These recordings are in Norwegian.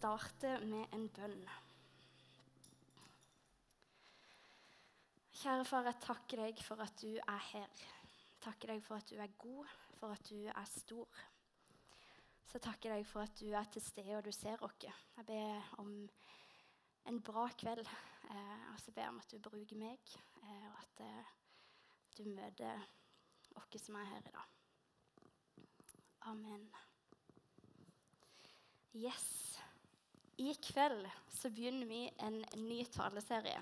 starte med en bønn. Kjære far, jeg takker deg for at du er her. Takker deg for at du er god, for at du er stor. Så takker deg for at du er til stede og du ser oss. Jeg ber om en bra kveld. Eh, og så ber jeg om at du bruker meg, eh, og at eh, du møter oss som er her i dag. Amen. Yes. I kveld så begynner vi en ny taleserie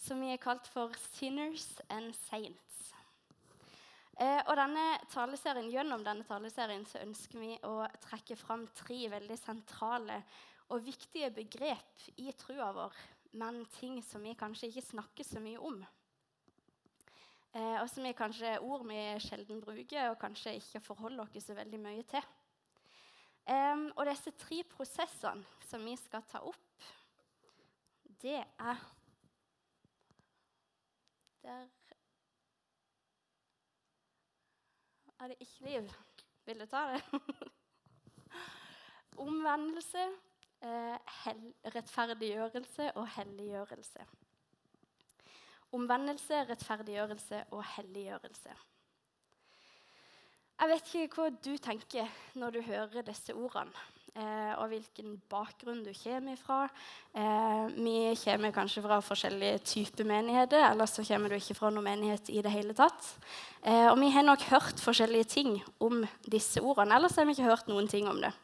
som vi har kalt for 'Sinners and Saints'. Eh, og denne taleserien, Gjennom denne taleserien så ønsker vi å trekke fram tre veldig sentrale og viktige begrep i trua vår, men ting som vi kanskje ikke snakker så mye om. Eh, og som er kanskje ord vi sjelden bruker, og kanskje ikke forholder oss så veldig mye til. Og disse tre prosessene som vi skal ta opp, det er Der er det ikke liv. Vil du ta det? Omvendelse, eh, rettferdiggjørelse og helliggjørelse. Omvendelse, rettferdiggjørelse og helliggjørelse. Jeg vet ikke hva du tenker når du hører disse ordene, eh, og hvilken bakgrunn du kommer fra. Eh, vi kommer kanskje fra forskjellige typer menigheter, eller så kommer du ikke fra noen menighet i det hele tatt. Eh, og vi har nok hørt forskjellige ting om disse ordene, ellers har vi ikke hørt noen ting om det.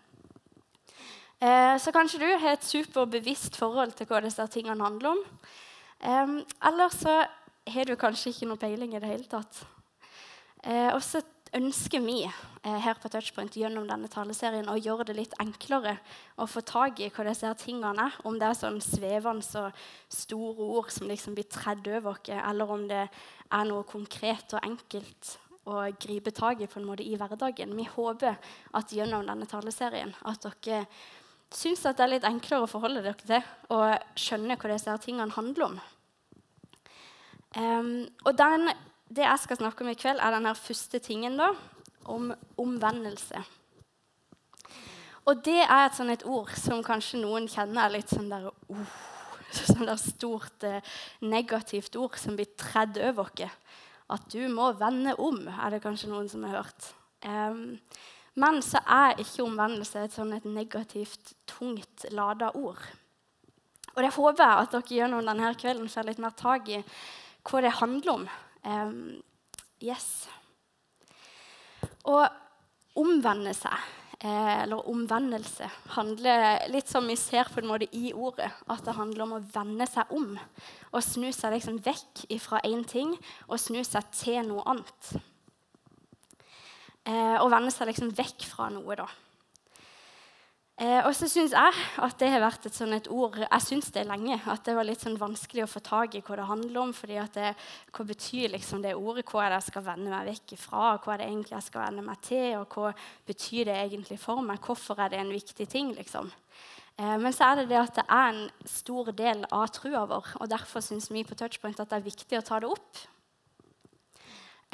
Eh, så kanskje du har et superbevisst forhold til hva disse tingene handler om. Eh, eller så har du kanskje ikke noe peiling i det hele tatt. Eh, og så ønsker vi eh, her på Touchpoint gjennom denne taleserien å gjøre det litt enklere å få tak i hva disse tingene er. Om det er sånn svevende og store ord som liksom blir tredd over oss, eller om det er noe konkret og enkelt å gripe tak i på en måte i hverdagen. Vi håper at gjennom denne taleserien at dere syns at det er litt enklere å forholde dere til og skjønne hva disse tingene handler om. Um, og den det jeg skal snakke om i kveld, er denne første tingen da, om omvendelse. Og det er et, sånn et ord som kanskje noen kjenner er litt sånn der, uh, sånn der stort eh, negativt ord som blir tredd over oss. At du må vende om, er det kanskje noen som har hørt. Um, men så er ikke omvendelse et sånn et negativt, tungt lada ord. Og det håper jeg at dere gjennom denne kvelden får litt mer tak i hva det handler om. Um, yes. Å omvende seg, eh, eller omvendelse, handler litt som vi ser på en måte i ordet. At det handler om å vende seg om. Å snu seg liksom vekk fra én ting og snu seg til noe annet. Eh, å vende seg liksom vekk fra noe, da. Eh, og så syns jeg at det har vært et sånn et ord Jeg syns det er lenge. At det var litt sånn vanskelig å få tak i hva det handler om. fordi at det, Hva betyr liksom det ordet? Hva er det jeg skal vende meg vekk ifra? Hva er det egentlig jeg skal vende meg til? Og hva betyr det egentlig for meg? Hvorfor er det en viktig ting? liksom? Eh, men så er det det at det er en stor del av trua vår. Og derfor syns vi på Touchpoint at det er viktig å ta det opp.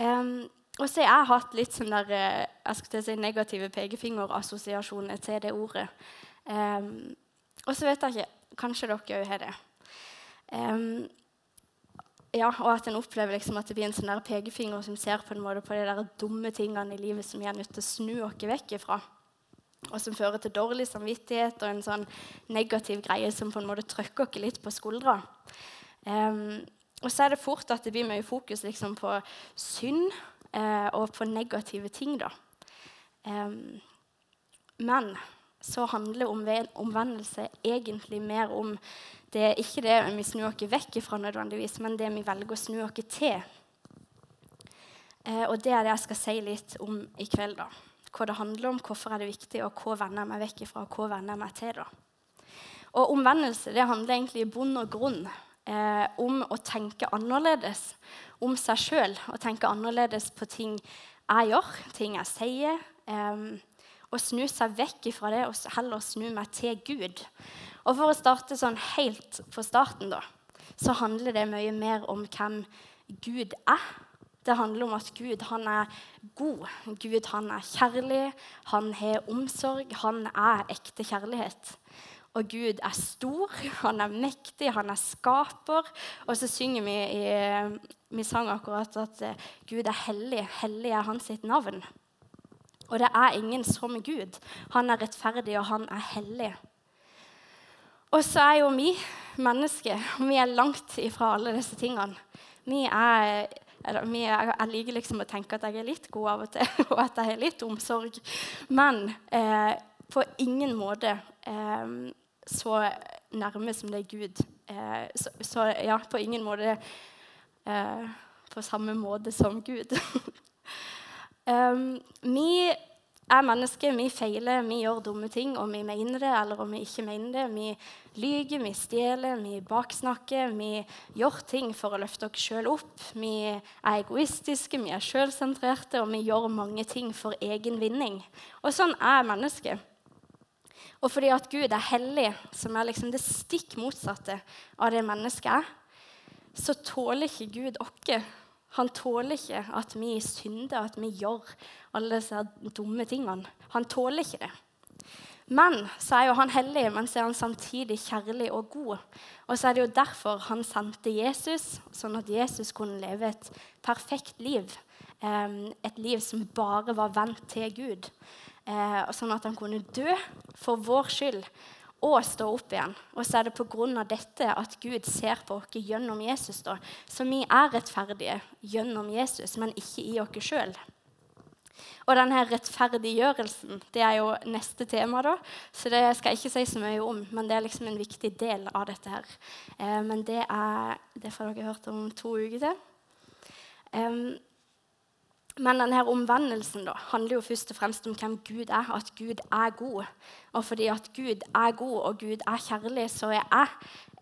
Um, og så har jeg hatt litt sånn der, eh, jeg skulle si negative pekefingerassosiasjoner til det ordet. Um, og så vet jeg ikke Kanskje dere òg har det. Um, ja, og at en opplever liksom at det blir en sånn der pekefinger som ser på en måte på de der dumme tingene i livet som vi er nødt til å snu oss vekk ifra. Og som fører til dårlig samvittighet og en sånn negativ greie som på en måte trykker oss litt på skuldra. Um, og så er det fort at det blir mye fokus liksom på synd eh, og på negative ting. da. Um, men så handler omvendelse egentlig mer om det ikke det vi snur oss vekk fra, nødvendigvis, men det vi velger å snu oss til. Eh, og det er det jeg skal si litt om i kveld. da. Hva det handler om, hvorfor er det viktig, og hva vender jeg meg vekk fra, og hva vender jeg meg til. da. Og Omvendelse det handler egentlig i bunn og grunn eh, om å tenke annerledes om seg sjøl og tenke annerledes på ting jeg gjør, ting jeg sier. Um, og snu seg vekk fra det og heller snu meg til Gud. Og For å starte sånn helt på starten, da, så handler det mye mer om hvem Gud er. Det handler om at Gud han er god. Gud han er kjærlig, han har omsorg, han er ekte kjærlighet. Og Gud er stor, han er mektig, han er skaper. Og så synger vi i vi sang akkurat at eh, Gud er hellig. Hellig er hans sitt navn. Og det er ingen som Gud. Han er rettferdig, og han er hellig. Og så er jo vi mennesker. Vi er langt ifra alle disse tingene. Vi er, jeg liker liksom å tenke at jeg er litt god av og til, og at jeg har litt omsorg. Men eh, på ingen måte eh, så nærme som det er Gud. Eh, så, så, ja, på ingen måte eh, på samme måte som Gud. um, vi er mennesker, vi feiler, vi gjør dumme ting, om vi mener det eller om vi ikke mener det. Vi lyver, vi stjeler, vi baksnakker, vi gjør ting for å løfte oss sjøl opp. Vi er egoistiske, vi er sjølsentrerte, og vi gjør mange ting for egen vinning. Og sånn er mennesket. Og fordi at Gud er hellig, som er liksom det stikk motsatte av det mennesket er, så tåler ikke Gud oss. Han tåler ikke at vi synder, at vi gjør alle disse dumme tingene. Han tåler ikke det. Men så er jo han hellig, men så er han samtidig kjærlig og god. Og så er det jo derfor han sendte Jesus, sånn at Jesus kunne leve et perfekt liv. Et liv som bare var vendt til Gud. Eh, sånn at han kunne dø for vår skyld og stå opp igjen. Og så er det pga. dette at Gud ser på oss gjennom Jesus. da. Så vi er rettferdige gjennom Jesus, men ikke i oss sjøl. Og denne rettferdiggjørelsen det er jo neste tema, da, så det skal jeg ikke si så mye om. Men det er liksom en viktig del av dette her. Eh, men det, er, det får dere hørt om to uker til. Um, men denne omvendelsen da, handler jo først og fremst om hvem Gud er, at Gud er god. Og fordi at Gud er god og Gud er kjærlig, så er jeg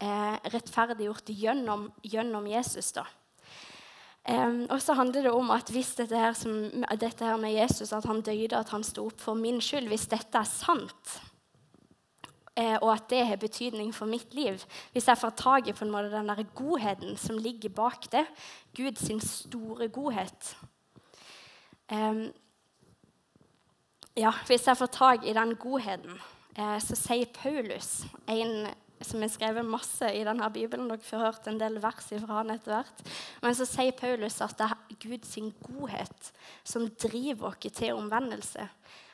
eh, rettferdiggjort gjennom, gjennom Jesus. da. Um, og så handler det om at hvis dette her, som, dette her, med Jesus, at han døde, at han sto opp for min skyld, hvis dette er sant, eh, og at det har betydning for mitt liv Hvis jeg får tak i på den der godheten som ligger bak det, Guds store godhet ja, hvis jeg får tak i den godheten, eh, så sier Paulus, en som har skrevet masse i denne Bibelen Dere får hørt en del vers fra han etter hvert. Men så sier Paulus at det er Guds godhet som driver oss til omvendelse.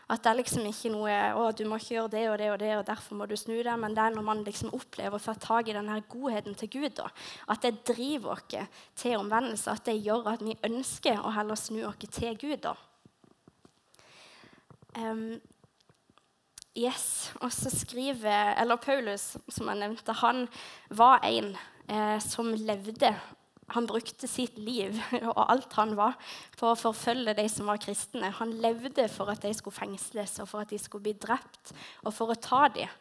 At det er liksom ikke noe å, du må ikke gjøre det og det og det, og derfor må du snu deg. Men det er når man liksom opplever å få tak i denne godheten til Gud, da, at det driver oss til omvendelse. At det gjør at vi ønsker å heller snu oss til Gud. da. Um, yes, og så skriver, eller Paulus, som jeg nevnte, han var en eh, som levde han brukte sitt liv og alt han var, for å forfølge de som var kristne. Han levde for at de skulle fengsles, og for at de skulle bli drept, og for å ta dem.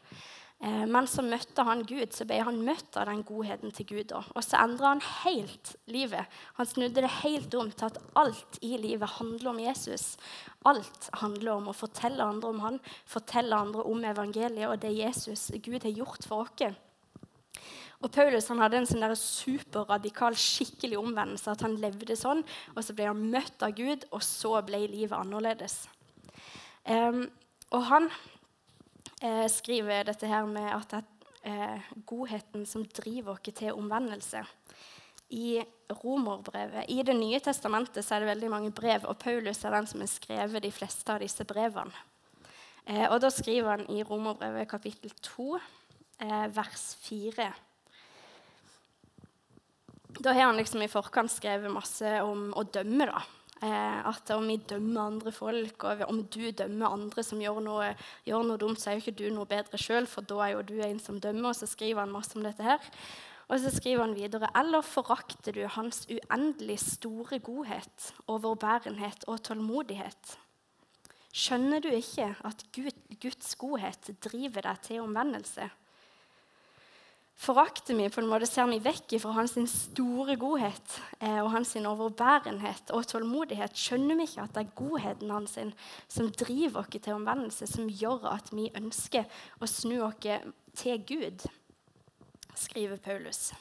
Eh, men så møtte han Gud, så ble han møtt av den godheten til Gud. Og så endra han helt livet. Han snudde det helt om til at alt i livet handler om Jesus. Alt handler om å fortelle andre om han, fortelle andre om evangeliet og det Jesus, Gud, har gjort for oss. Og Paulus han hadde en sånn superradikal skikkelig omvendelse. At han levde sånn, og så ble han møtt av Gud, og så ble livet annerledes. Um, og han eh, skriver dette her med at det er eh, godheten som driver oss til omvendelse. I romerbrevet, i Det nye testamentet så er det veldig mange brev, og Paulus er den som har skrevet de fleste av disse brevene. Eh, og Da skriver han i romerbrevet kapittel 2, eh, vers 4 da har han liksom i forkant skrevet masse om å dømme. da. Eh, at om vi dømmer andre folk, og om du dømmer andre som gjør noe, gjør noe dumt, så er jo ikke du noe bedre sjøl, for da er jo du en som dømmer. Og så skriver han masse om dette her. Og så skriver han videre.: Eller forakter du hans uendelig store godhet, overbærenhet og tålmodighet? Skjønner du ikke at Gud, Guds godhet driver deg til omvendelse? Forakter vi på en måte ser vi vekk fra hans store godhet eh, og hans overbærenhet og tålmodighet, skjønner vi ikke at det er godheten hans som driver oss til omvendelse, som gjør at vi ønsker å snu oss til Gud, skriver Paulus.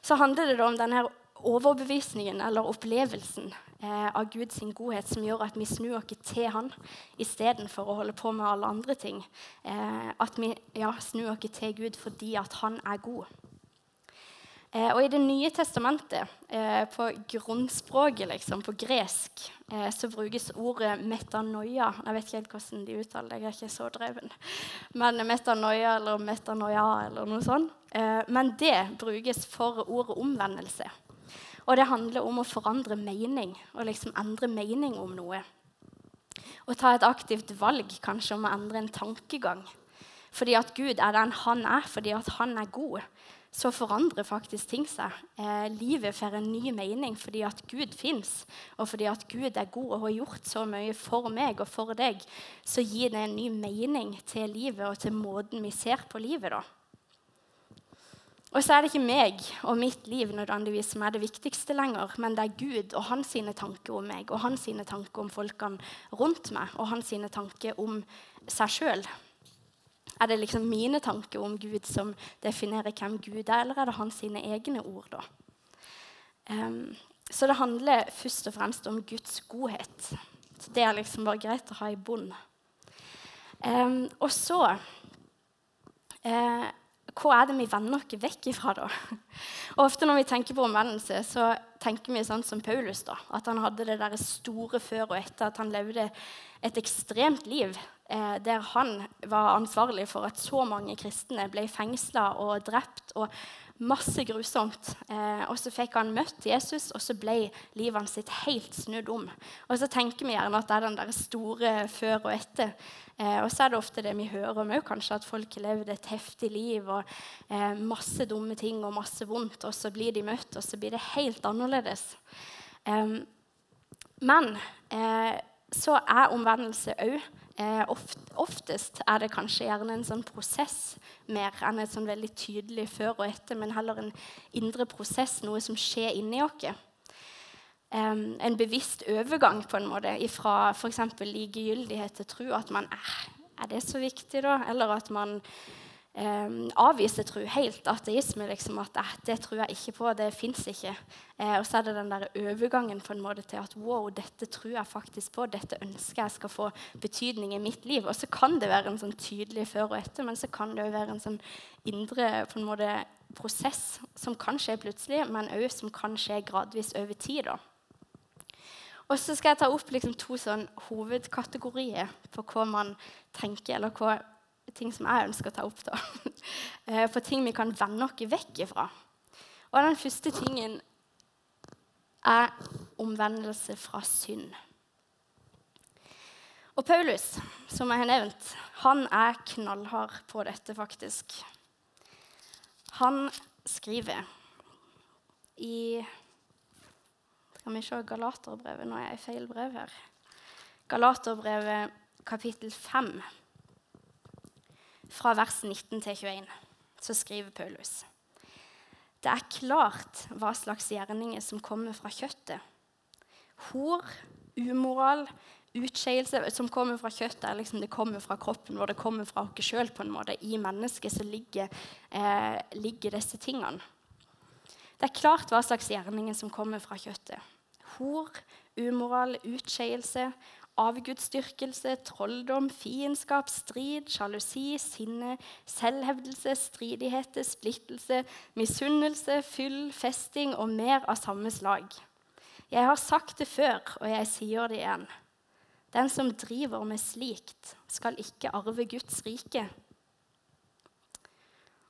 Så handler det om denne overbevisningen eller opplevelsen eh, av Guds godhet som gjør at vi snur oss til Han istedenfor å holde på med alle andre ting. Eh, at vi ja, snur oss til Gud fordi at Han er god. Eh, og I Det nye testamentet, eh, på grunnspråket, liksom, på gresk, eh, så brukes ordet metanoia. Jeg vet ikke helt hvordan de uttaler det, jeg er ikke så dreven. Men metanoia eller metanoia eller noe sånt. Eh, men det brukes for ordet omvendelse. Og det handler om å forandre mening og liksom endre mening om noe. Å ta et aktivt valg kanskje om å endre en tankegang. Fordi at Gud er den han er, fordi at han er god så forandrer faktisk ting seg. Eh, livet får en ny mening fordi at Gud fins, og fordi at Gud er god og har gjort så mye for meg og for deg. Så gir det en ny mening til livet og til måten vi ser på livet. da. Og så er det ikke meg og mitt liv nødvendigvis som er det viktigste lenger, men det er Gud og hans sine tanker om meg og hans sine tanker om folkene rundt meg og hans sine tanker om seg sjøl. Er det liksom mine tanker om Gud som definerer hvem Gud er, eller er det hans sine egne ord? da? Um, så det handler først og fremst om Guds godhet. Så Det er liksom bare greit å ha i bunn. Um, og så uh, Hva er det vi vender oss vekk ifra, da? Og ofte når vi tenker på omvendelse, så tenker vi sånn som Paulus. da, At han hadde det der store før og etter. At han levde et ekstremt liv eh, der han var ansvarlig for at så mange kristne ble fengsla og drept. og Masse grusomt. Eh, og så fikk han møtt Jesus, og så ble livet sitt helt snudd om. Og så tenker vi gjerne at det er den der store før og etter. Eh, og så er det ofte det vi hører om òg, kanskje at folk har levd et heftig liv og eh, masse dumme ting og masse vondt, og så blir de møtt, og så blir det helt annerledes. men så er omvendelse òg oftest er det kanskje gjerne en sånn prosess mer enn et sånn veldig tydelig før og etter, men heller en indre prosess, noe som skjer inni oss. En bevisst overgang på en måte fra f.eks. likegyldighet til tro. At man er, er det så viktig, da? Eller at man eh, avviser tro helt. Ateisme. Liksom, at eh, det tror jeg ikke på, det fins ikke. Eh, og så er det den der overgangen på en måte til at wow, dette tror jeg faktisk på, dette ønsker jeg skal få betydning i mitt liv. Og så kan det være en sånn tydelig før og etter, men så kan det òg være en sånn indre på en måte, prosess som kan skje plutselig, men òg som kan skje gradvis over tid. da. Og så skal jeg ta opp liksom to sånn hovedkategorier på hva man tenker, eller hva ting som jeg ønsker å ta opp. da. Eh, på ting vi kan vende oss vekk ifra. Og den første tingen er omvendelse fra synd. Og Paulus, som jeg har nevnt, han er knallhard på dette, faktisk. Han skriver i Skal vi se Galaterbrevet Nå er jeg i feil brev her. Galaterbrevet kapittel 5 fra vers 19 til 21, så skriver Paulus. Det er klart hva slags gjerninger som kommer fra kjøttet. Hor, umoral, utskeielse som kommer fra kjøttet, er liksom det kommer fra kroppen vår, det kommer fra oss sjøl. I mennesket så ligger, eh, ligger disse tingene. Det er klart hva slags gjerninger som kommer fra kjøttet. Hor, umoral, utskeielse, avgudsdyrkelse, trolldom, fiendskap, strid, sjalusi, sinne, selvhevdelse, stridigheter, splittelse, misunnelse, fyll, festing og mer av samme slag. Jeg har sagt det før, og jeg sier det igjen. Den som driver med slikt, skal ikke arve Guds rike.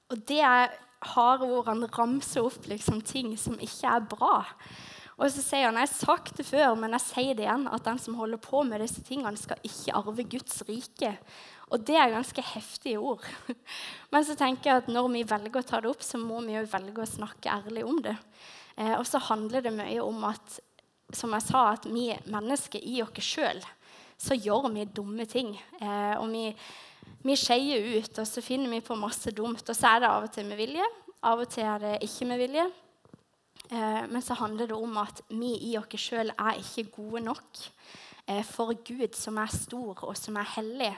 Og det er harde ord. Han ramser opp liksom ting som ikke er bra. Og så sier han jeg har sagt det før, men jeg sier det igjen, at den som holder på med disse tingene, skal ikke arve Guds rike. Og det er ganske heftige ord. Men så tenker jeg at når vi velger å ta det opp, så må vi jo velge å snakke ærlig om det. Eh, og så handler det mye om at som jeg sa, at vi mennesker i oss sjøl så gjør vi dumme ting. Eh, og vi, vi skeier ut, og så finner vi på masse dumt. Og så er det av og til med vilje, av og til er det ikke med vilje. Eh, men så handler det om at vi i oss sjøl er ikke gode nok eh, for Gud, som er stor og som er hellig.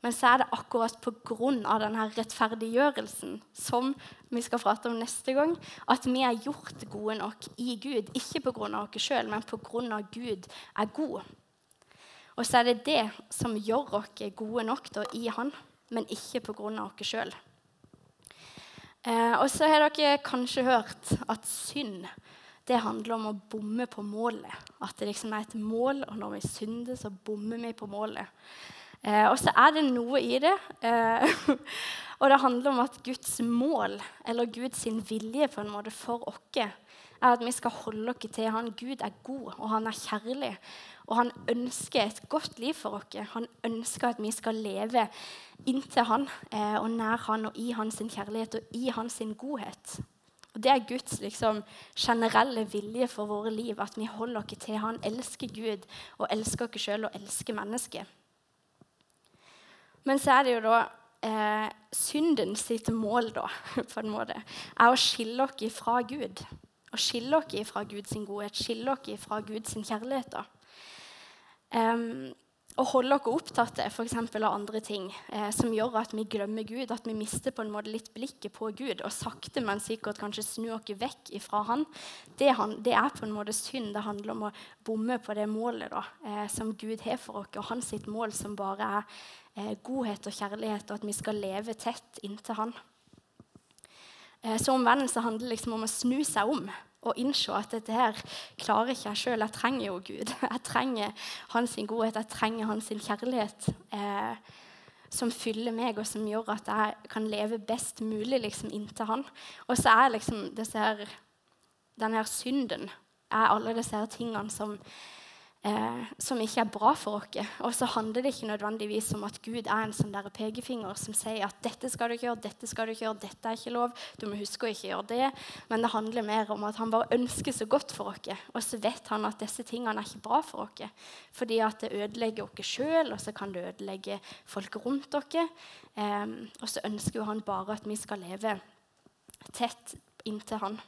Men så er det akkurat pga. denne rettferdiggjørelsen som vi skal prate om neste gang, at vi er gjort gode nok i Gud. Ikke pga. oss sjøl, men pga. Gud er god. Og så er det det som gjør oss gode nok da, i Han, men ikke pga. oss sjøl. Eh, og så har dere kanskje hørt at synd det handler om å bomme på målet. At det liksom er et mål, og når vi synder, så bommer vi på målet. Eh, og så er det noe i det. Eh, og det handler om at Guds mål, eller Guds vilje på en måte for oss, er at vi skal holde oss til Han. Gud er god, og han er kjærlig. Og han ønsker et godt liv for oss. Han ønsker at vi skal leve inntil han, eh, og nær han, og i hans kjærlighet og i hans godhet. Og Det er Guds liksom, generelle vilje for våre liv, at vi holder oss til han, elsker Gud og elsker oss sjøl og elsker mennesket. Men så er det jo da eh, synden sitt mål, da, på en måte, er å skille oss fra Gud. Å skille oss fra Guds godhet, skille oss fra Guds kjærlighet. Um, og holde oss opptatt f.eks. av andre ting eh, som gjør at vi glemmer Gud, at vi mister på en måte litt blikket på Gud, og sakte, men sikkert kanskje snu oss vekk fra Han, det, han, det, er på en måte synd. Det handler om å bomme på det målet da, eh, som Gud har for oss, og hans mål som bare er eh, godhet og kjærlighet, og at vi skal leve tett inntil Han. Eh, så omvendelse handler liksom om å snu seg om og innse at dette her klarer ikke jeg sjøl. Jeg trenger jo Gud. Jeg trenger hans godhet, jeg trenger hans kjærlighet. Eh, som fyller meg, og som gjør at jeg kan leve best mulig liksom, inntil han. Og så er liksom disse denne synden er alle disse her tingene som eh, som ikke er bra for oss. Og så handler det ikke nødvendigvis om at Gud er en sånn der pekefinger som sier at dette skal du ikke gjøre, dette skal du ikke gjøre, dette er ikke lov, du må huske å ikke gjøre det. Men det handler mer om at han bare ønsker så godt for oss. Og så vet han at disse tingene er ikke bra for oss. Fordi at det ødelegger oss sjøl, og så kan det ødelegge folk rundt oss. Eh, og så ønsker han bare at vi skal leve tett inntil han.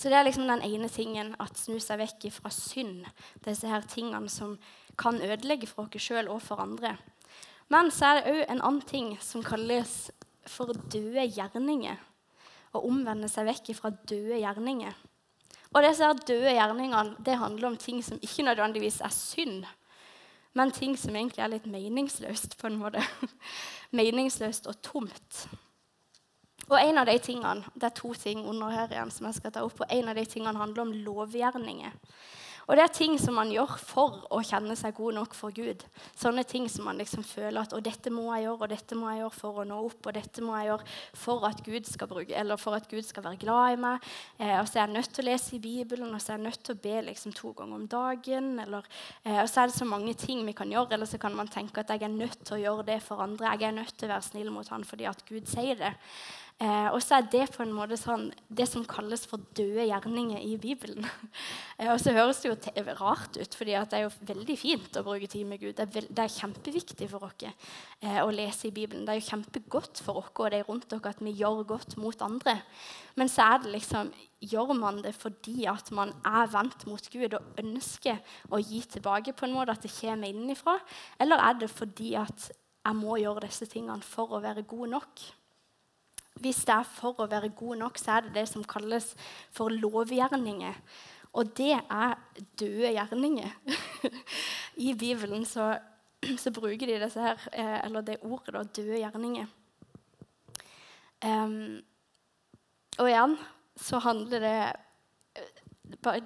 Så det er liksom den ene tingen, at snu seg vekk fra synd. Disse her tingene som kan ødelegge for oss sjøl og for andre. Men så er det òg en annen ting som kalles for døde gjerninger. Å omvende seg vekk fra døde gjerninger. Og disse her døde gjerningene det handler om ting som ikke nødvendigvis er synd, men ting som egentlig er litt meningsløst. på en måte. meningsløst og tomt. Og en av de tingene, Det er to ting under her igjen som jeg skal ta opp, og en av de tingene handler om lovgjerninger. Og det er ting som man gjør for å kjenne seg god nok for Gud. Sånne ting som man liksom føler at dette må jeg gjøre, og dette må jeg gjøre for å nå opp, og dette må jeg gjøre for at Gud skal, bruke, for at Gud skal være glad i meg. Eh, og så er jeg nødt til å lese i Bibelen, og så er jeg nødt til å be liksom to ganger om dagen. Eller, eh, og så er det så mange ting vi kan gjøre, eller så kan man tenke at jeg er nødt til å gjøre det for andre. Jeg er nødt til å være snill mot han fordi at Gud sier det. Eh, og så er det på en måte sånn, det som kalles for døde gjerninger i Bibelen. eh, og så høres det jo rart ut, for det er jo veldig fint å bruke tid med Gud. Det er, det er kjempeviktig for oss eh, å lese i Bibelen. Det er jo kjempegodt for oss og de rundt dere at vi gjør godt mot andre. Men så er det liksom Gjør man det fordi at man er vendt mot Gud og ønsker å gi tilbake, på en måte at det kommer innenfra? Eller er det fordi at jeg må gjøre disse tingene for å være god nok? Hvis det er for å være god nok, så er det det som kalles for lovgjerninger. Og det er døde gjerninger. I Bibelen så, så, bruker de her, eh, det ordet, da, døde gjerninger. Um, og igjen så handler det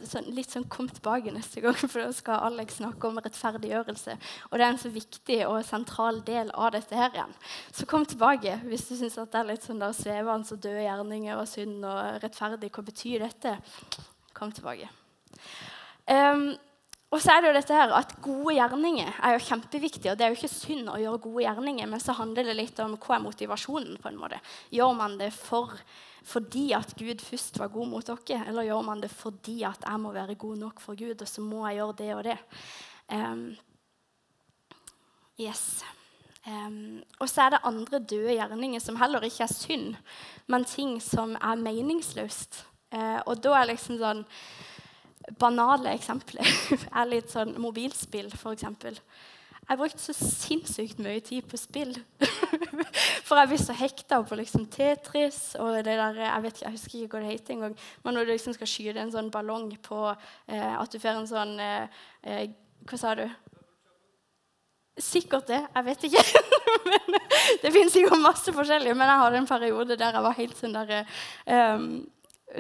sånn, litt sånn Kom tilbake neste gang, for da skal Alex snakke om rettferdiggjørelse. Og det er en så viktig og sentral del av dette her igjen. Så kom tilbake hvis du syns det er litt sånn der svevende og døde gjerninger og synd og rettferdig. Hva betyr dette? Kom tilbake. Um, og så er det jo dette her at Gode gjerninger er jo kjempeviktig. og Det er jo ikke synd å gjøre gode gjerninger, men så handler det litt om hva er motivasjonen. på en måte. Gjør man det for fordi at Gud først var god mot dere, eller gjør man det fordi at jeg må være god nok for Gud, og så må jeg gjøre det og det? Um, yes. Um, og så er det andre døde gjerninger som heller ikke er synd, men ting som er meningsløst. Uh, og da er liksom sånn Banale eksempler er litt sånn mobilspill, f.eks. Jeg brukte så sinnssykt mye tid på spill. For jeg blir så hekta på liksom Tetris og det der Jeg vet jeg husker ikke hva det heter engang. Men når du liksom skal skyte en sånn ballong på eh, At du får en sånn eh, eh Hva sa du? Sikkert det. Jeg vet ikke. men, det finnes sikkert masse forskjellige, men jeg hadde en periode der jeg var helt sånn der um,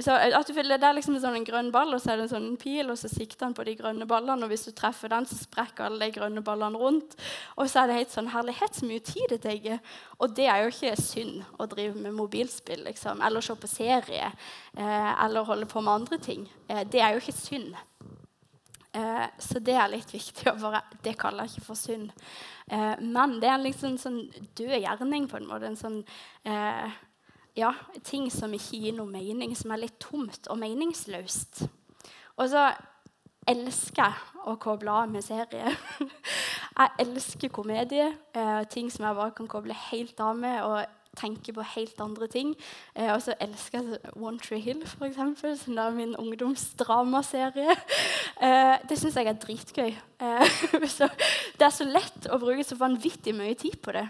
så at du, Det er liksom sånn en grønn ball, og så er det en sånn pil, og så sikter han på de grønne ballene. Og hvis du treffer den, så sprekker alle de grønne ballene rundt. Og så er det helt sånn herlighet så mye tid det tar. Og det er jo ikke synd å drive med mobilspill, liksom. Eller se på serie. Eh, eller holde på med andre ting. Eh, det er jo ikke synd. Eh, så det er litt viktig å bare Det kaller jeg ikke for synd. Eh, men det er liksom sånn død gjerning, på en måte. En sånn eh, ja, ting som ikke gir noe mening, som er litt tomt og meningsløst. Og så elsker jeg å koble av med serier. jeg elsker komedie, eh, ting som jeg bare kan koble helt av med. og tenke på helt andre ting. Eh, og så elsker jeg One Tree Hill, f.eks., som er min ungdomsdramaserie. Eh, det syns jeg er dritgøy. Det er så lett å bruke så vanvittig mye tid på det.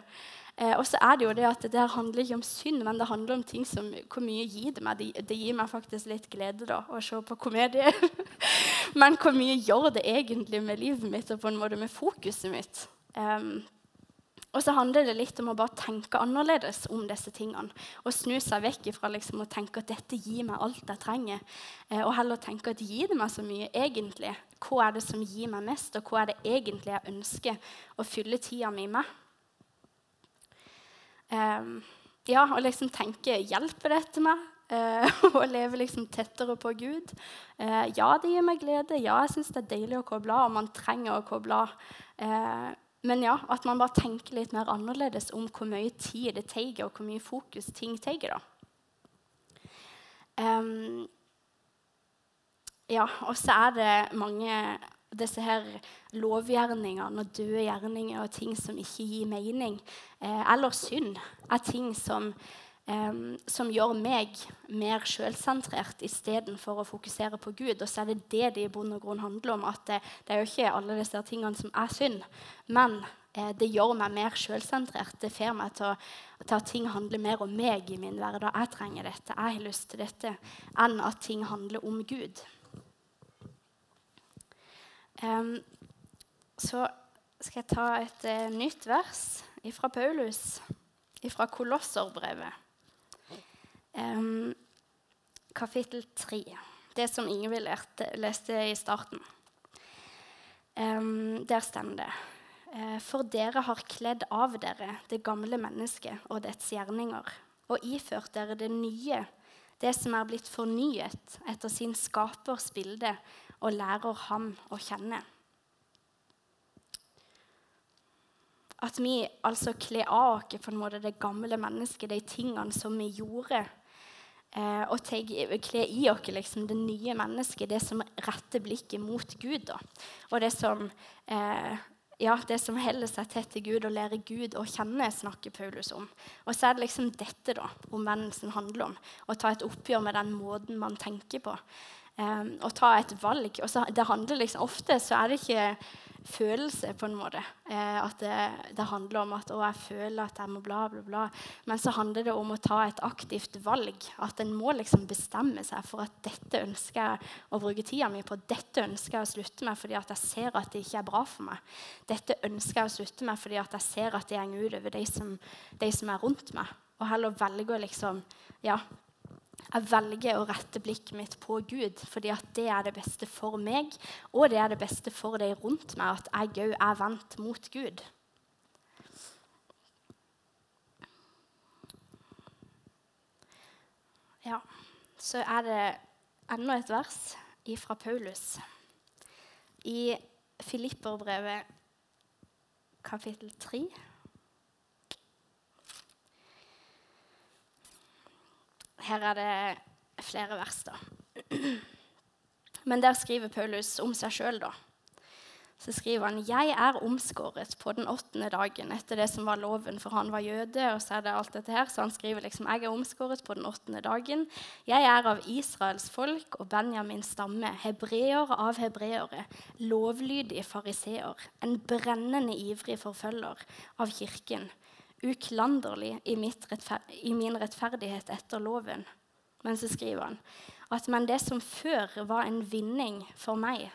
Eh, og så er det jo det at det her handler ikke om synd, men det handler om ting som Hvor mye gir det meg? Det, det gir meg faktisk litt glede da, å se på komedie. men hvor mye gjør det egentlig med livet mitt og på en måte med fokuset mitt? Um, og så handler det litt om å bare tenke annerledes om disse tingene. Og snu seg vekk ifra liksom å tenke at dette gir meg alt jeg trenger. Eh, og heller tenke at gir det meg så mye egentlig? Hva er det som gir meg mest, og hva er det egentlig jeg ønsker å fylle tida mi med? Um, ja, og liksom tenke Hjelper dette meg? Uh, å leve liksom tettere på Gud. Uh, ja, det gir meg glede. Ja, jeg syns det er deilig å koble av. Og man trenger å koble av. Uh, men ja, at man bare tenker litt mer annerledes om hvor mye tid det tar, og hvor mye fokus ting tar. Um, ja, og så er det mange disse her lovgjerningene og døde gjerninger og ting som ikke gir mening, eh, eller synd, er ting som, eh, som gjør meg mer sjølsentrert istedenfor å fokusere på Gud. Og så er det det det i bunn og grunn handler om. at det, det er jo ikke alle disse tingene som er synd, men eh, det gjør meg mer sjølsentrert. Det får meg til, til, at ting handler mer om meg i min hverdag. Jeg trenger dette, jeg har lyst til dette, enn at ting handler om Gud. Um, så skal jeg ta et uh, nytt vers fra Paulus, fra Kolosserbrevet, um, kapittel 3. Det som Ingvild leste i starten. Um, der står det uh, For dere har kledd av dere det gamle mennesket og dets gjerninger, og iført dere det nye, det som er blitt fornyet etter sin skapers bilde og lærer ham å kjenne. At vi altså kler av oss på en måte det gamle mennesket, de tingene som vi gjorde. Eh, og kler i oss liksom, det nye mennesket, det som retter blikket mot Gud. Da. Og det som, eh, ja, det som holder seg tett til Gud og lærer Gud å kjenne, snakker Paulus om. Og så er det liksom dette da, omvendelsen handler om. Å ta et oppgjør med den måten man tenker på. Um, å ta et valg. Og så, det handler liksom, Ofte så er det ikke følelse, på en måte. Eh, at det, det, handler om at 'å, jeg føler at jeg må bla, bla, bla'. Men så handler det om å ta et aktivt valg. At en må liksom bestemme seg for at 'dette ønsker jeg å bruke tida mi på'. 'Dette ønsker jeg å slutte med fordi at jeg ser at det ikke er bra for meg'. 'Dette ønsker jeg å slutte med fordi at jeg ser at det går utover de de som er rundt meg'. Og heller velge å liksom, ja, jeg velger å rette blikket mitt på Gud, fordi det er det beste for meg, og det er det beste for de rundt meg, at jeg òg er vendt mot Gud. Ja, så er det enda et vers fra Paulus. I Filipperbrevet kapittel 3. Her er det flere vers, da. Men der skriver Paulus om seg sjøl, da. så skriver han jeg er omskåret på den åttende dagen etter det som var loven, for han var jøde. og Så er det alt dette her, så han skriver liksom jeg er omskåret på den åttende dagen. Jeg er av Israels folk og Benjamins stamme, hebreer av hebreere, lovlydige fariseer, en brennende ivrig forfølger av kirken, uklanderlig i, i min rettferdighet etter loven. Men så skriver han at men det som før var en vinning for meg,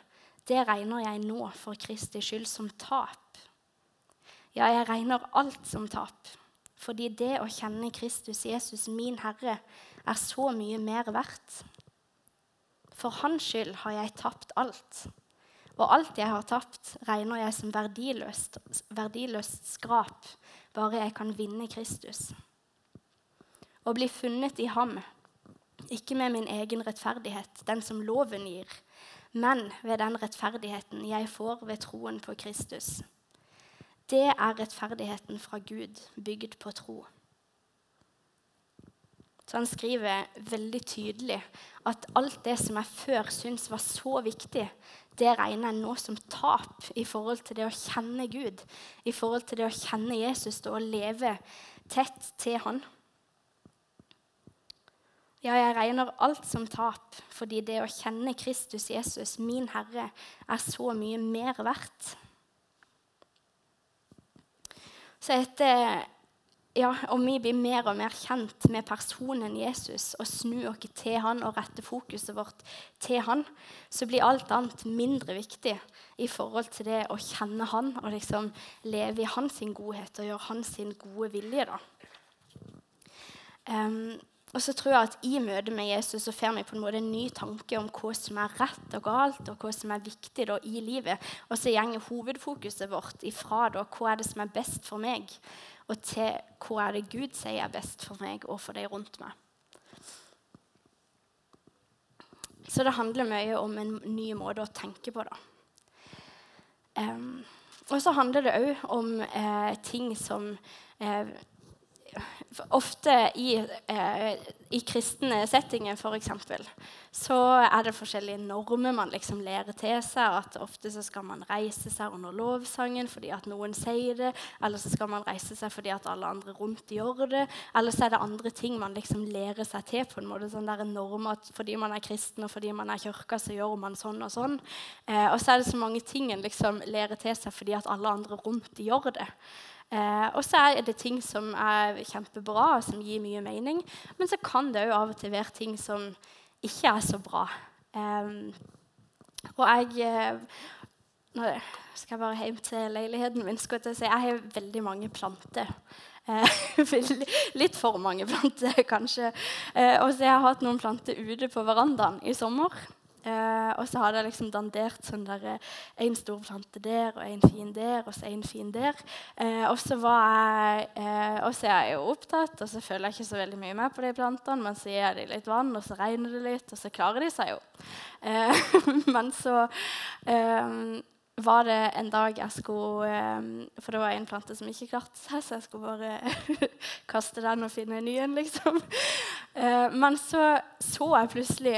det regner jeg nå for Kristi skyld som tap. Ja, jeg regner alt som tap, fordi det å kjenne Kristus Jesus, min Herre, er så mye mer verdt. For hans skyld har jeg tapt alt. Og alt jeg har tapt, regner jeg som verdiløst, verdiløst skrap, bare jeg kan vinne Kristus. Å bli funnet i ham, ikke med min egen rettferdighet, den som loven gir, men ved den rettferdigheten jeg får ved troen på Kristus. Det er rettferdigheten fra Gud, bygd på tro. Så han skriver veldig tydelig at alt det som jeg før syntes var så viktig, det regner jeg nå som tap i forhold til det å kjenne Gud, i forhold til det å kjenne Jesus og leve tett til Han. Ja, jeg regner alt som tap, fordi det å kjenne Kristus Jesus, min Herre, er så mye mer verdt. Så etter ja, om vi blir mer og mer kjent med personen Jesus og snur oss til han og retter fokuset vårt til han, så blir alt annet mindre viktig i forhold til det å kjenne han og liksom leve i hans godhet og gjøre hans gode vilje. Um, og så tror jeg at I møte med Jesus så får vi på en måte en ny tanke om hva som er rett og galt, og hva som er viktig da, i livet. Og så går hovedfokuset vårt ifra da, hva er det som er best for meg, og til hva er det Gud sier er best for meg og for de rundt meg. Så det handler mye om en ny måte å tenke på. da. Um, og så handler det òg om eh, ting som eh, ofte i, eh, i kristne settinger, f.eks., så er det forskjellige normer man liksom lærer til seg. at Ofte så skal man reise seg under lovsangen fordi at noen sier det. Eller så skal man reise seg fordi at alle andre rundt gjør det. Eller så er det andre ting man liksom lærer seg til. på en måte, sånn der norm at Fordi man er kristen og fordi man er kirka, så gjør man sånn og sånn. Eh, og så er det så mange ting en liksom lærer til seg fordi at alle andre rundt gjør det. Eh, og så er det ting som er kjempebra, og som gir mye mening. Men så kan det òg av og til være ting som ikke er så bra. Eh, og jeg eh, Nå skal jeg bare hjem til leiligheten min. skal Jeg, si. jeg har veldig mange planter. Eh, litt for mange planter, kanskje. Eh, og så har jeg hatt noen planter ute på verandaen i sommer. Uh, og så hadde jeg liksom dandert sånn der, en stor plante der og en fin der og så en fin der. Uh, og så jeg uh, er jeg jo opptatt, og så føler jeg ikke så veldig mye med på de plantene. Men så gir jeg dem litt vann, og så regner det litt, og så klarer de seg jo. men så var det en dag jeg skulle For det var en plante som ikke klarte seg, så jeg skulle bare kaste den og finne en ny en, liksom. men så så jeg plutselig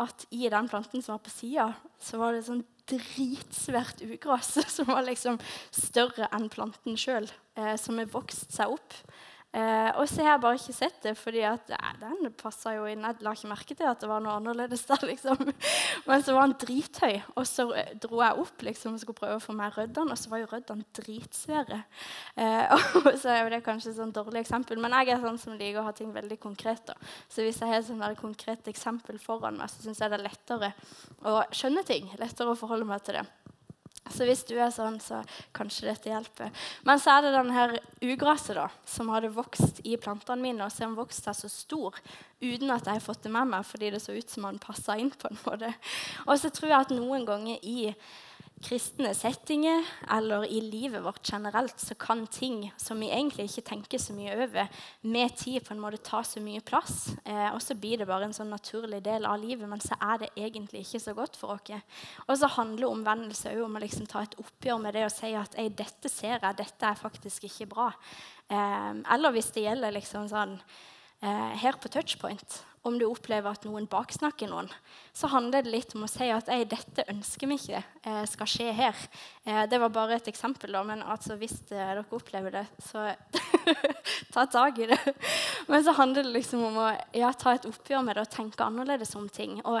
at i den planten som var på sida, så var det sånn dritsvært ugras som var liksom større enn planten sjøl, eh, som har vokst seg opp. Eh, og så har jeg bare ikke sett det, fordi eh, den passa jo inn. Jeg la ikke merke til at det var noe annerledes der. liksom. Men så var den drithøy, og så eh, dro jeg opp liksom, og skulle prøve å få meg røddene, og så var jo røddene dritsvære. Eh, og så er jo det kanskje et sånn dårlig eksempel, men jeg er sånn som liker å ha ting veldig konkret. Da. Så hvis jeg har et konkret eksempel foran meg, så syns jeg det er lettere å skjønne ting. Lettere å forholde meg til det. Så hvis du er sånn, så kanskje dette hjelper. Men så er det denne ugraset da, som hadde vokst i plantene mine, og som vokste seg så stor uten at jeg har fått det med meg, fordi det så ut som han passa inn. på en måte. Og så tror jeg at noen ganger i kristne settinger eller i livet vårt generelt, så kan ting som vi egentlig ikke tenker så mye over, med tid på en måte ta så mye plass. Eh, og så blir det bare en sånn naturlig del av livet, men så er det egentlig ikke så godt for oss. Og så handler omvendelse òg om å liksom ta et oppgjør med det og si at Ei, dette ser jeg, dette er faktisk ikke bra. Eh, eller hvis det gjelder liksom sånn eh, her på Touchpoint, om du opplever at noen baksnakker noen, så handler det litt om å si at dette ønsker vi ikke eh, skal skje her. Eh, det var bare et eksempel, da, men altså, hvis eh, dere opplever det, så ta tak i det. Men så handler det liksom om å ja, ta et oppgjør med det og tenke annerledes om ting. Og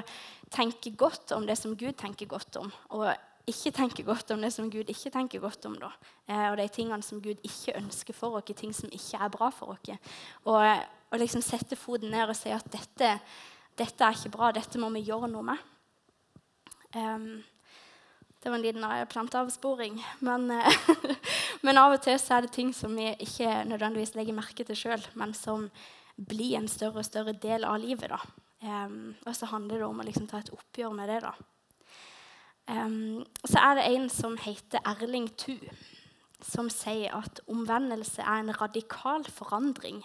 tenke godt om det som Gud tenker godt om. og ikke tenke godt om det som Gud ikke tenker godt om. Da. Eh, og de tingene som Gud ikke ønsker for oss, ting som ikke er bra for oss. Og, og liksom sette foten ned og si at dette, dette, er ikke bra, dette må vi gjøre noe med. Um, det var en liten eh, planteavsporing. Men, eh, men, av og til så er det ting som vi ikke nødvendigvis legger merke til sjøl, men som blir en større og større del av livet. Da. Um, og så handler det om å liksom ta et oppgjør med det. da. Um, så er det en som heter Erling Thu, som sier at omvendelse er en radikal forandring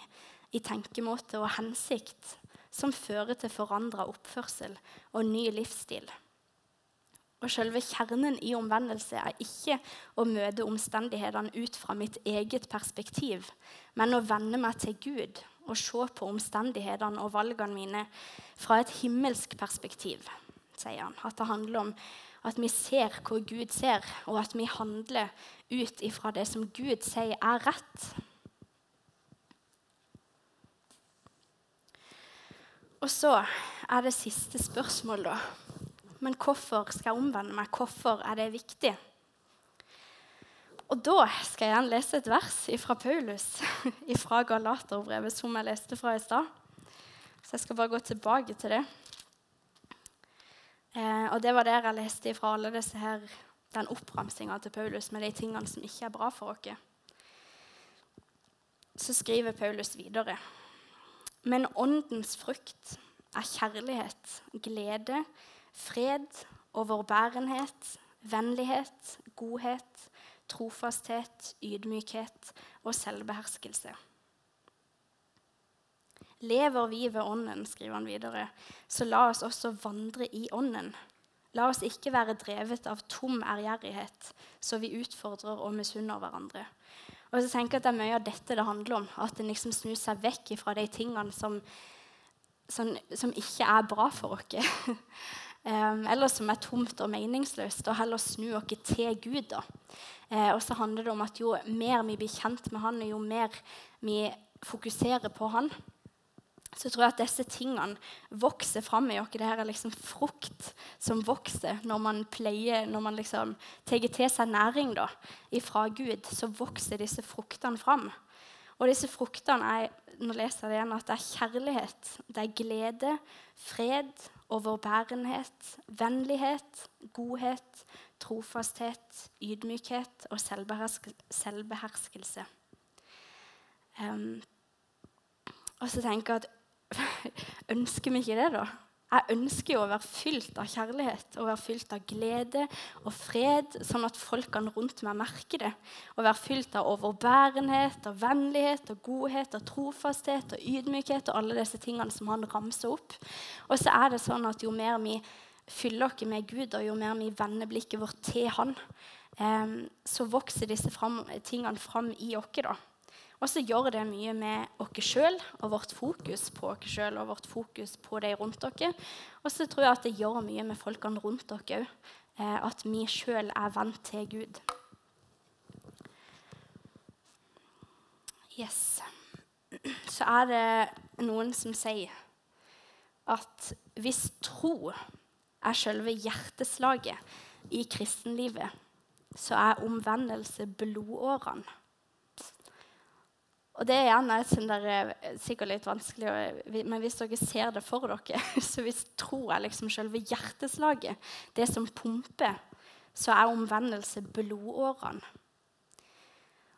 i tenkemåte og hensikt som fører til forandra oppførsel og ny livsstil. Og Selve kjernen i omvendelse er ikke å møte omstendighetene ut fra mitt eget perspektiv, men å vende meg til Gud og se på omstendighetene og valgene mine fra et himmelsk perspektiv, sier han. At det handler om at vi ser hvor Gud ser, og at vi handler ut ifra det som Gud sier er rett. Og så er det siste spørsmål, da. Men hvorfor skal jeg omvende meg? Hvorfor er det viktig? Og da skal jeg igjen lese et vers fra Paulus, fra Galaterbrevet, som jeg leste fra i stad. Så jeg skal bare gå tilbake til det. Eh, og det var der jeg leste fra alle disse her, den oppramsinga til Paulus med de tingene som ikke er bra for oss. Så skriver Paulus videre. Men åndens frukt er kjærlighet, glede, fred, overbærenhet, vennlighet, godhet, trofasthet, ydmykhet og selvbeherskelse. Lever vi ved Ånden, skriver han videre, så la oss også vandre i Ånden. La oss ikke være drevet av tom ærgjerrighet, så vi utfordrer og misunner hverandre. Og så tenker jeg at Det er mye av dette det handler om. At en liksom snur seg vekk fra de tingene som, som, som ikke er bra for oss. um, eller som er tomt og meningsløst, og heller snu oss til Gud. da. Uh, og så handler det om at jo mer vi blir kjent med Han, jo mer vi fokuserer på Han, så tror jeg at disse tingene vokser fram i oss. Det her er liksom frukt som vokser når man pleier, når man liksom tar til seg næring da, ifra Gud. Så vokser disse fruktene fram. Og disse fruktene er nå leser jeg det igjen, at det er kjærlighet, det er glede, fred, overbærenhet, vennlighet, godhet, trofasthet, ydmykhet og selvbeherskelse. Um, og så tenker jeg at ønsker vi ikke det, da? Jeg ønsker jo å være fylt av kjærlighet å være fylt av glede og fred, sånn at folkene rundt meg merker det. Å være fylt av overbærenhet og vennlighet og godhet og trofasthet og ydmykhet og alle disse tingene som han ramser opp. Og så er det sånn at jo mer vi fyller oss med Gud, og jo mer vi vender blikket vårt til Han, eh, så vokser disse tingene fram i oss. Og så gjør det mye med oss sjøl og vårt fokus på oss sjøl og vårt fokus på de rundt oss. Og så tror jeg at det gjør mye med folkene rundt oss òg. Eh, at vi sjøl er vant til Gud. Yes. Så er det noen som sier at hvis tro er selve hjerteslaget i kristenlivet, så er omvendelse blodårene. Og det er gjerne et der, eh, sikkert litt vanskelig, men hvis dere ser det for dere, så hvis tro er liksom selve hjerteslaget, det som pumper, så er omvendelse blodårene.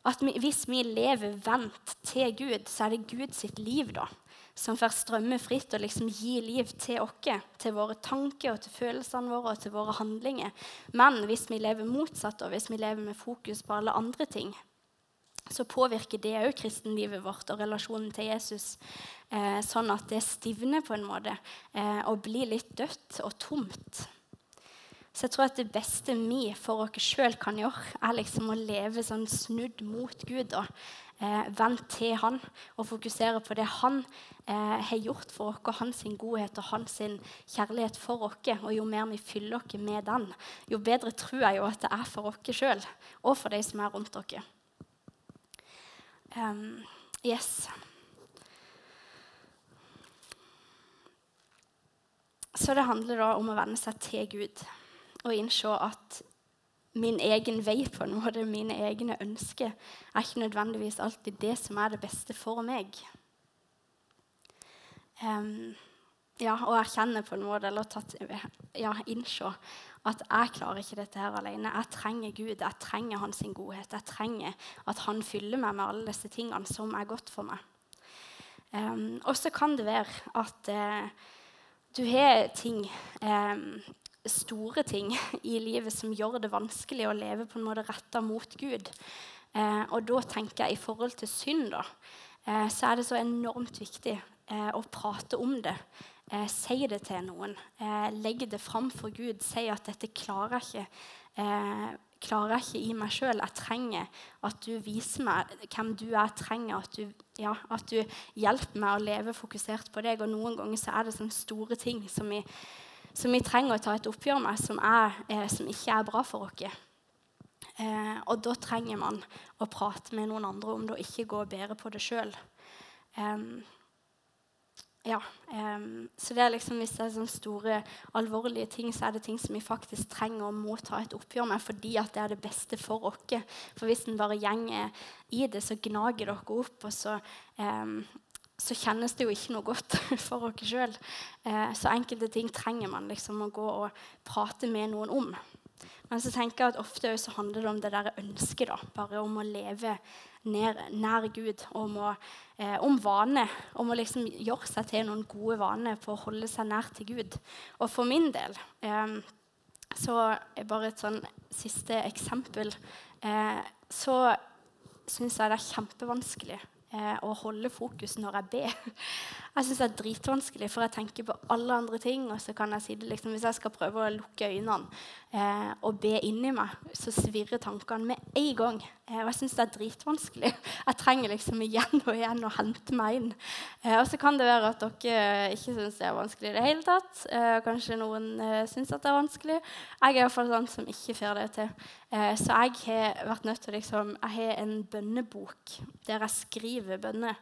At vi, hvis vi lever vendt til Gud, så er det Gud sitt liv da, som får strømme fritt og liksom gi liv til oss, til våre tanker og til følelsene våre og til våre handlinger. Men hvis vi lever motsatt, og hvis vi lever med fokus på alle andre ting, så påvirker det òg kristenlivet vårt og relasjonen til Jesus. Eh, sånn at det stivner på en måte eh, og blir litt dødt og tomt. Så jeg tror at det beste vi for oss sjøl kan gjøre, er liksom å leve sånn snudd mot Gud. og eh, vendt til han og fokusere på det han eh, har gjort for oss, hans godhet og hans kjærlighet for oss. Og jo mer vi fyller oss med den, jo bedre tror jeg jo at det er for oss sjøl og for de som er rundt oss. Um, yes. Så det handler da om å venne seg til Gud og innse at min egen vei, på en måte, mine egne ønsker, er ikke nødvendigvis alltid det som er det beste for meg. Um, ja, og erkjenne på en måte, eller tatt, ja, innse at jeg klarer ikke dette her alene. Jeg trenger Gud, jeg trenger hans godhet. Jeg trenger at han fyller meg med alle disse tingene som er godt for meg. Um, og så kan det være at uh, du har ting um, store ting i livet som gjør det vanskelig å leve på en måte retta mot Gud. Eh, og da tenker jeg i forhold til synd, da, eh, så er det så enormt viktig eh, å prate om det. Eh, si det til noen. Eh, legg det fram for Gud. Si at 'dette klarer jeg ikke'. Eh, klarer ikke i meg sjøl. Jeg trenger at du viser meg hvem du er. Jeg trenger at du, ja, at du hjelper meg å leve fokusert på deg. Og noen ganger så er det sånne store ting som vi som vi trenger å ta et oppgjør med, som, er, eh, som ikke er bra for oss. Eh, og da trenger man å prate med noen andre om det, og ikke gå bære på det sjøl. Um, ja, um, så det er liksom, Hvis det er sånne store, alvorlige ting, så er det ting som vi faktisk trenger og må ta et oppgjør med fordi at det er det beste for oss. For hvis en bare gjenger i det, så gnager dere opp, og så um, så kjennes det jo ikke noe godt for dere sjøl. Uh, så enkelte ting trenger man liksom å gå og prate med noen om. Men så tenker jeg at ofte så handler det om det der ønsket. da, Bare om å leve nær, nær Gud. Om, å, eh, om vane. Om å liksom gjøre seg til noen gode vaner for å holde seg nær til Gud. Og for min del eh, så er bare et sånn siste eksempel. Eh, så syns jeg det er kjempevanskelig eh, å holde fokus når jeg ber. Jeg syns det er dritvanskelig, for jeg tenker på alle andre ting. Og så kan jeg si det liksom, Hvis jeg skal prøve å lukke øynene eh, og be inni meg, så svirrer tankene med en gang. Eh, og jeg syns det er dritvanskelig. Jeg trenger liksom igjen og igjen å hente meg inn. Eh, og så kan det være at dere ikke syns det er vanskelig i det hele tatt. Eh, kanskje noen eh, syns at det er vanskelig. Jeg er iallfall sånn som ikke får det til. Eh, så jeg har vært nødt til liksom, Jeg har en bønnebok der jeg skriver bønner.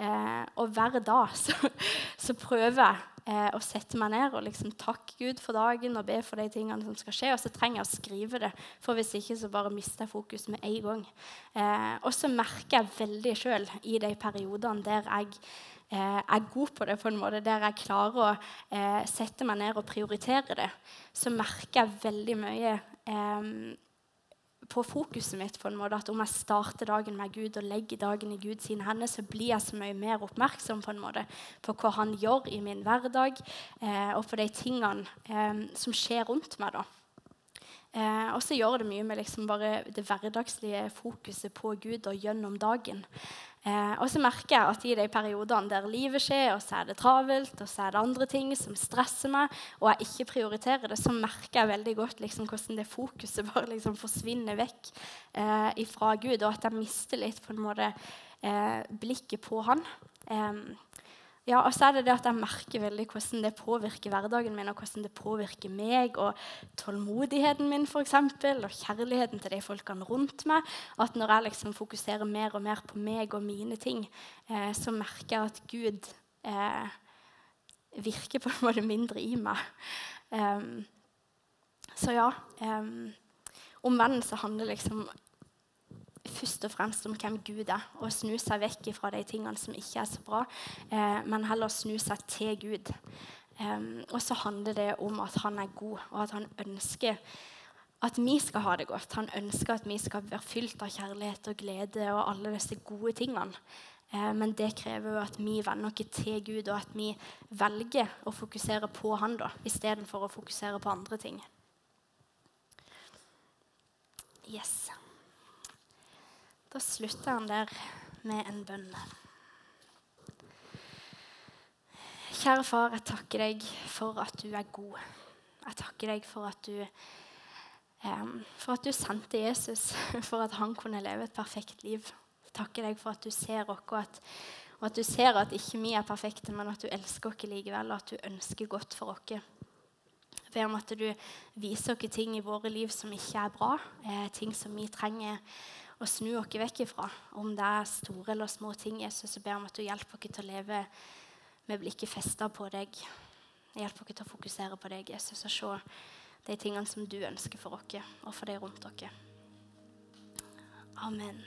Eh, og hver dag så, så prøver jeg eh, og sette meg ned og liksom takke Gud for dagen og be for de tingene som skal skje. Og så trenger jeg å skrive det, for hvis ikke så bare mister jeg fokus med en gang. Eh, og så merker jeg veldig sjøl i de periodene der jeg eh, er god på det, på en måte, der jeg klarer å eh, sette meg ned og prioritere det, så merker jeg veldig mye eh, på fokuset mitt. på en måte, at Om jeg starter dagen med Gud og legger dagen i Guds hender, så blir jeg så mye mer oppmerksom på en måte, på hva han gjør i min hverdag, eh, og på de tingene eh, som skjer rundt meg. da. Eh, og så gjør det mye med liksom bare det hverdagslige fokuset på Gud og gjennom dagen. Eh, og så merker jeg at i de periodene der livet skjer, og så er det travelt, og så er det andre ting som stresser meg, og jeg ikke prioriterer det, så merker jeg veldig godt liksom, hvordan det fokuset bare liksom forsvinner vekk eh, fra Gud, og at jeg mister litt på en måte eh, blikket på Han. Eh, ja, og så er det det at jeg merker veldig hvordan det påvirker hverdagen min, og hvordan det påvirker meg og tålmodigheten min for eksempel, og kjærligheten til de folkene rundt meg. At når jeg liksom fokuserer mer og mer på meg og mine ting, eh, så merker jeg at Gud eh, virker på en måte mindre i meg. Um, så ja. Um, Omvendelse handler liksom først og fremst om hvem Gud er, og snu seg vekk fra de tingene som ikke er så bra, eh, men heller snu seg til Gud. Um, og så handler det om at han er god, og at han ønsker at vi skal ha det godt. Han ønsker at vi skal være fylt av kjærlighet og glede og alle disse gode tingene. Eh, men det krever jo at vi venner oss til Gud, og at vi velger å fokusere på Han da, istedenfor å fokusere på andre ting. Yes. Da slutter han der med en bønn. Kjære far, jeg takker deg for at du er god. Jeg takker deg for at du, um, for at du sendte Jesus for at han kunne leve et perfekt liv. Jeg takker deg for at du ser oss, og at, og at du ser at ikke vi er perfekte, men at du elsker oss likevel, og at du ønsker godt for oss. Jeg ber om at du viser oss ting i våre liv som ikke er bra, eh, ting som vi trenger å snu oss vekk ifra. Om det er store eller små ting, Jesus, så ber jeg om at du hjelper oss til å leve med blikket festa på deg. Hjelp oss til å fokusere på deg, Jesus, og se de tingene som du ønsker for oss og for de rundt dere. Amen.